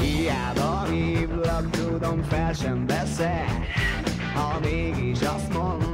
Hiába hívlak, tudom fel sem veszel Ha mégis azt mondod,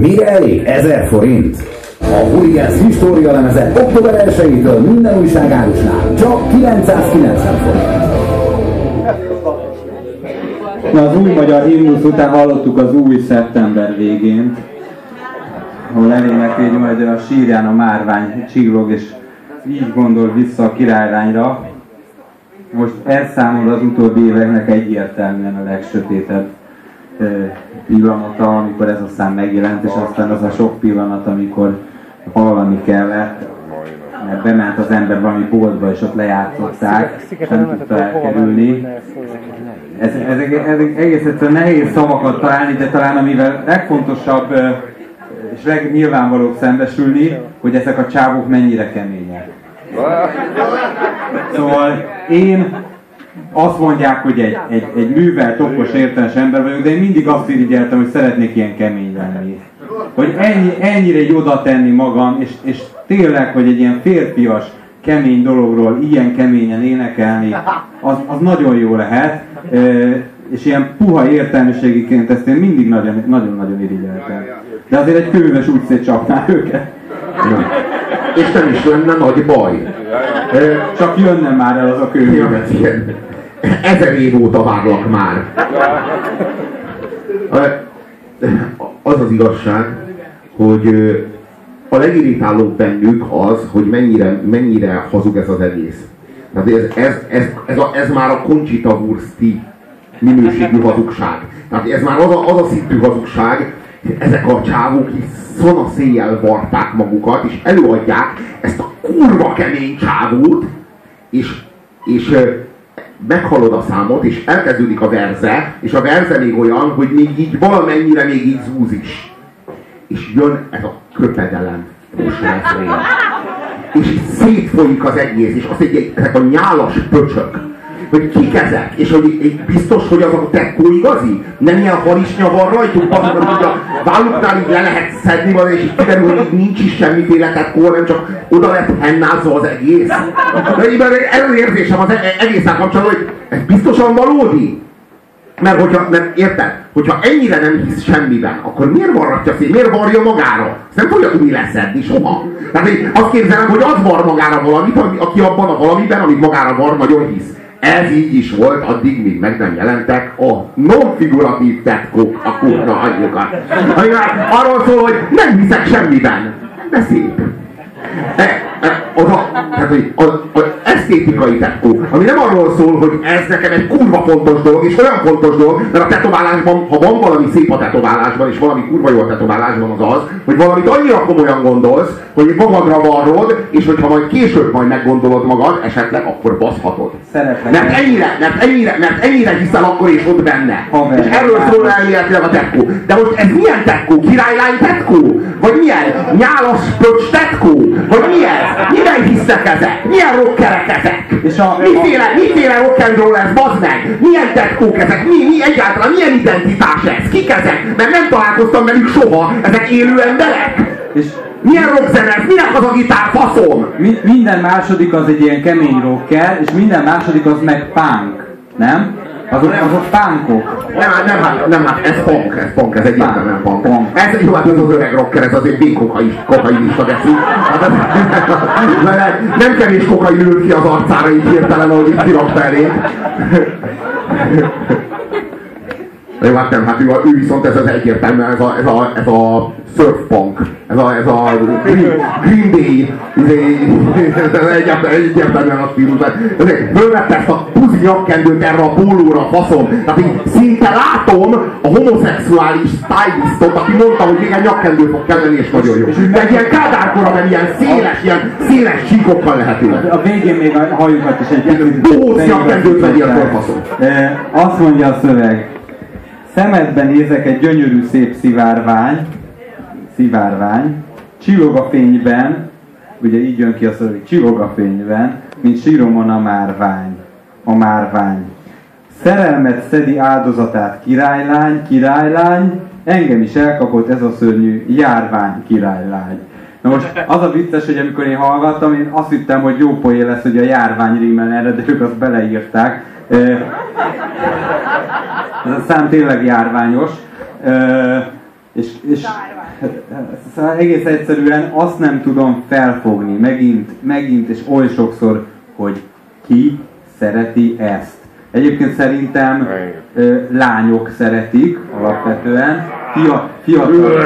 Mire elég 1000 forint? A Hurricanes História lemeze október 1-től minden újságárusnál csak 990 forint. Na, az új magyar himnusz után hallottuk az új szeptember végén, ahol elénekli, hogy majd a sírján a márvány csillog, és így gondol vissza a királylányra. Most ez számol az utóbbi éveknek egyértelműen a legsötétebb pillanata, amikor ez a szám megjelent, és aztán az a sok pillanat, amikor hallani kellett, mert bement az ember valami boltba, és ott lejátszották, és nem tudta elkerülni. Ez, ez, ez, egész egyszerűen nehéz szavakat találni, de talán amivel legfontosabb és legnyilvánvalóbb szembesülni, hogy ezek a csávok mennyire kemények. Szóval én azt mondják, hogy egy, egy, egy művelt, okos, értelmes ember vagyok, de én mindig azt irigyeltem, hogy szeretnék ilyen kemény lenni. Hogy ennyi, ennyire egy oda tenni magam, és, és tényleg, hogy egy ilyen férfias, kemény dologról ilyen keményen énekelni, az, az nagyon jó lehet. És ilyen puha értelmiségiként ezt én mindig nagyon- nagyon-nagyon irigyeltem. De azért egy kőves úgy szétcsapná őket. És nem is lenne nagy baj. Csak jönne már el az a kőművet. Igen. Ezer év óta várlak már. Az az igazság, hogy a legirritálóbb bennük az, hogy mennyire, mennyire hazug ez az egész. Tehát ez, ez, ez, ez, a, ez már a Conchita Wursti minőségű hazugság. Tehát ez már az a, az a szintű hazugság, ezek a csávók is szana széjjel varták magukat, és előadják ezt a kurva kemény csávót, és, és ö, meghalod a számot, és elkezdődik a verze, és a verze még olyan, hogy még így valamennyire még így zúz is. És jön ez a köpedelem. És szétfolyik az egész, és azt egy, ezek a nyálas pöcsök, hogy kik ezek, és hogy biztos, hogy azok a tekkó igazi? Nem ilyen harisnya van rajtuk, azok, hogy a válluknál így le lehet szedni van, és így kiderül, hogy nincs is semmiféle tekkó, hanem csak oda lett hennázva az egész. De ez az érzésem az e- egészen kapcsolatban, hogy ez biztosan valódi. Mert, hogyha, mert érted, hogyha ennyire nem hisz semmiben, akkor miért varratja szét, miért varja magára? Ezt nem fogja tudni leszedni soha. Tehát én azt képzelem, hogy az var magára valamit, ami- aki abban a valamiben, amit magára var, nagyon hisz. Ez így is volt addig, míg meg nem jelentek a non-figuratív tetkók a kurva anyjukat. Ami már arról szól, hogy nem hiszek semmiben. De szép. E, e, az a, tehát, hogy az, az esztétikai tetkó, ami nem arról szól, hogy ez nekem egy kurva fontos dolog, és olyan fontos dolog, mert a tetoválásban, ha van valami szép a tetoválásban, és valami kurva jó a tetoválásban, az az, hogy valamit annyira komolyan gondolsz, hogy magadra varrod, és hogyha majd később majd meggondolod magad, esetleg akkor baszhatod. Szeretlek. Mert ennyire, mert ennyire, mert ennyire hiszel akkor és ott benne. Haver. és erről szól elméletileg a tetkó. De most ez milyen tetkó? Királylány tetkó? Vagy milyen? Nyálas pöcs tetkó? Vagy milyen? Miben hisznek ezek? Milyen rockerek ezek? És a- miféle, miféle rock and roll ez, bazd meg? Milyen tetkók ezek? Mi, mi egyáltalán milyen identitás ez? Kik ezek? Mert nem találkoztam velük soha. Ezek élő emberek? És Milyen rockzene ez? Minek az a gitár? Faszom! mi, minden második az egy ilyen kemény rocker, és minden második az meg punk, nem? Azok, azok punkok. Nem, hát- nem, hát, nem, hát ez punk, ez punk, ez egyértelműen punk. Punk. Ez jó, hát ez az öreg rocker, ez azért még kokain, kokainista geszi. Hát ez, nem, nem kevés kokain ült ki az arcára így hirtelen, ahogy itt kirakta elé. Jó, hát nem, hát ő, ő viszont ez az egyértelműen, ez a, ez a, ez a surf punk, ez a, ez a Green, Green Day, ez egyértelműen, a stílus. Fölvette ezt a puzi nyakkendőt erre a pólóra, faszom. Tehát így szinte látom a homoszexuális stylistot, aki mondta, hogy még egy nyakkendő fog kelleni, és nagyon jó. De egy ilyen kádárkora, mert ilyen széles, ilyen széles csíkokkal lehető. A végén még a hajukat is egy. Bohóc nyakkendőt vegyél faszom. E, Azt mondja a szöveg. Szemedben nézek egy gyönyörű szép szivárvány, szivárvány, csillog a fényben, ugye így jön ki a szöveg, csillog a fényben, mint síromon a márvány, a márvány. Szerelmet szedi áldozatát királylány, királylány, engem is elkapott ez a szörnyű járvány királylány. Na most az a vicces, hogy amikor én hallgattam, én azt hittem, hogy jó poén lesz, hogy a járvány rímel erre, de ők azt beleírták. Ez a szám tényleg járványos. És, és szóval egész egyszerűen azt nem tudom felfogni megint, megint és oly sokszor, hogy ki szereti ezt. Egyébként szerintem ö, lányok szeretik alapvetően, fia, fiatal.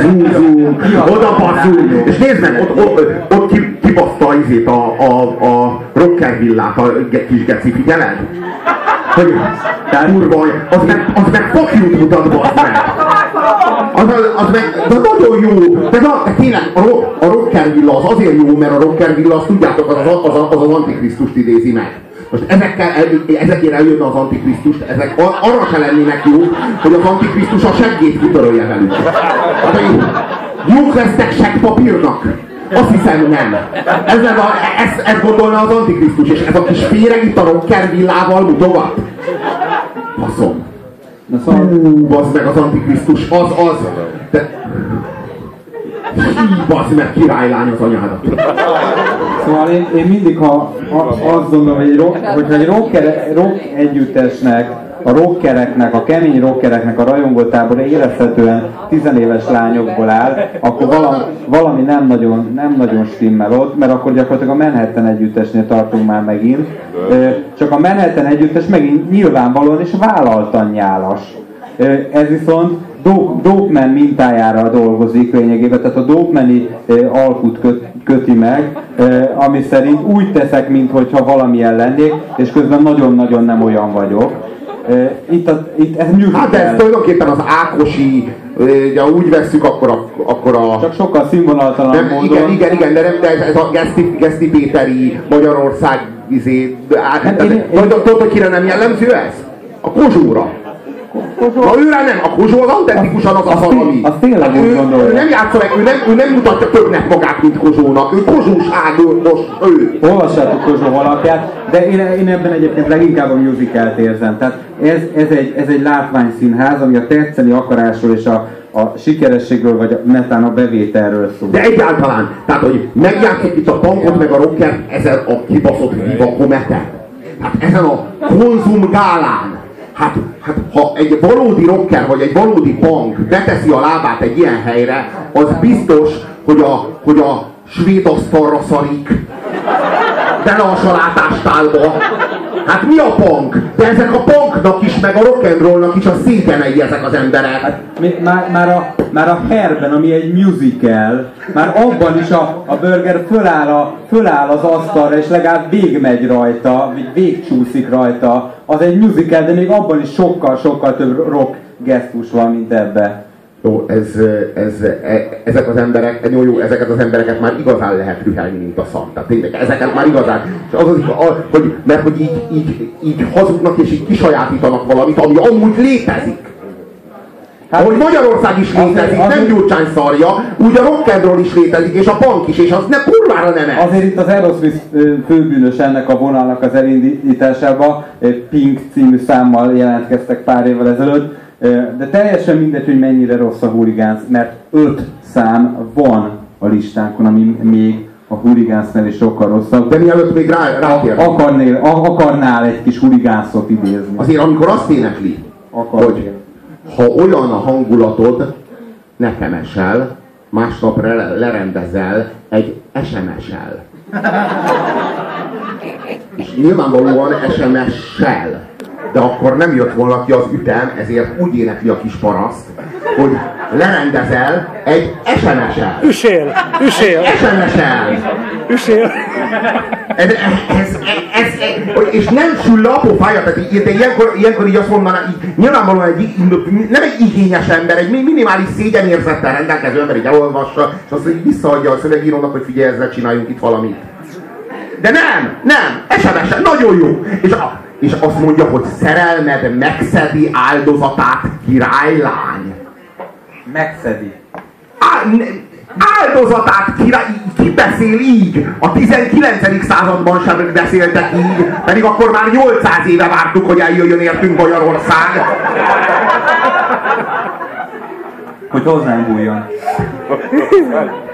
Zúzunk, oda lányok. és nézd meg, ott, ott, ott ki- kibaszta izét a, a, a rocker villát a kis geci, figyeled? Hogy kurva, az meg, az meg you mutat, bazd meg! Az, az, meg, de nagyon jó, de, na, de tényleg a, ro- a rocker villa az azért jó, mert a rocker villa azt tudjátok, az, az, az, az, az antikrisztust idézi meg. Most ezekkel, el- ezekért eljönne az antikrisztust, ezek arra se lennének jók, hogy az antikrisztus a seggét kitörölje velük. Hát, jók lesznek seggpapírnak? Azt hiszem nem. Ez, a, ez, ez gondolna az antikrisztus, és ez a kis féreg itt a rocker villával mutogat. Faszom. Na szóval, meg az antikrisztus, az az. De... Hí, bazd meg királylány az anyádat. Szóval én, én mindig, ha, ha azt gondolom, hogy egy rock, hogyha egy rock, rock együttesnek a rockereknek, a kemény rockereknek a rajongótábora érezhetően tizenéves lányokból áll, akkor valami, valami nem, nagyon, nem nagyon stimmel ott, mert akkor gyakorlatilag a Manhattan együttesnél tartunk már megint. Csak a Manhattan együttes megint nyilvánvalóan és vállaltan nyálas. Ez viszont Dope, Dopeman mintájára dolgozik lényegében, tehát a Dopemani alkut köt, köti meg, ami szerint úgy teszek, mintha valamilyen lennék, és közben nagyon-nagyon nem olyan vagyok. Itt, a, itt ez musical. Hát ez tulajdonképpen az Ákosi, ugye úgy vesszük, akkor a, akkor a Csak sokkal színvonaltalan nem, módon. igen, igen, igen, de, nem, de ez, ez a Geszti, Geszti Péteri Magyarország izé, hát, Hát én- tudod, tudod, hogy kire nem jellemző ez? A Kozsóra. Na őre nem, a Kozsó az autentikusan az a szalami. azt tényleg Hát ő, gondolja. ő nem játsza meg, ő nem, ő nem mutatja többnek magát, mint Kozsónak. Ő Kozsóság, ő most ő. Olvassátok Kozsó alapját, de én, én ebben egyébként leginkább a musicalt érzem. Tehát ez, ez, egy, ez egy látványszínház, ami a tetszeni akarásról és a, a sikerességről, vagy a, netán a bevételről szól. De egyáltalán, tehát hogy megjátszik itt a punkot meg a rocker ezen a kibaszott Viva Comete. Hát ezen a konzum gálán. Hát, hát ha egy valódi rocker vagy egy valódi punk beteszi a lábát egy ilyen helyre, az biztos, hogy a, hogy a svéd asztalra szarik. De ne a salátástálba. Hát mi a punk? De ezek a punknak is, meg a rock'n'rollnak is a szégyenei ezek az emberek. Hát mi- már, már, a, már a Herben, ami egy musical, már abban is a, a burger föláll, a, föláll az asztalra, és legalább végmegy rajta, végcsúszik rajta. Az egy musical, de még abban is sokkal-sokkal több rock gesztus van, mint ebbe. Jó, ez, ez, e, ezek az emberek, jó, jó, ezeket az embereket már igazán lehet rühelni, mint a szam. Tehát tényleg, ezeket már igazán, és az, az, a, hogy, mert hogy így, így, így hazudnak és így kisajátítanak valamit, ami amúgy létezik. Hát, Ahogy Magyarország is azért- létezik, nem azért- Gyurcsány szarja, úgy a rock'n'roll is létezik, és a punk is, és az ne kurvára nem ez. Azért itt az Aerosmith főbűnös ennek a vonalnak az elindításába, Pink című számmal jelentkeztek pár évvel ezelőtt, de teljesen mindegy, hogy mennyire rossz a hooligans, mert öt szám van a listánkon, ami még a hooligans is sokkal rosszabb. De mielőtt még rá, rátérnék, Akarnél, akarnál egy kis hooligánszot idézni. azért amikor azt énekli, Akarnél. hogy ha olyan a hangulatod, nekem esel, másnap re- lerendezel egy SMS-el. És nyilvánvalóan SMS-sel. De akkor nem jött volna ki az ütem, ezért úgy énekli a kis paraszt, hogy lerendezel egy SMS-el. Üsél, üsél, SMS-el! üsél. Ez, ez, ez, ez, és nem sül le a pofája, tehát így, de ilyenkor, ilyenkor így azt mondaná, így, nyilvánvalóan egy, nem egy igényes ember, egy mi- minimális szégyenérzettel rendelkező ember így elolvassa, és azt így visszaadja a szövegírónak, hogy figyelj, ezzel csináljunk itt valamit. De nem, nem, SMS-en, nagyon jó. És, a, és azt mondja, hogy szerelmed megszedi áldozatát királylány. Megszedi. Á, ne- áldozatát király, ki beszél így? A 19. században sem beszéltek így, pedig akkor már 800 éve vártuk, hogy eljöjjön értünk Magyarország. Hogy hozzánk bújjon.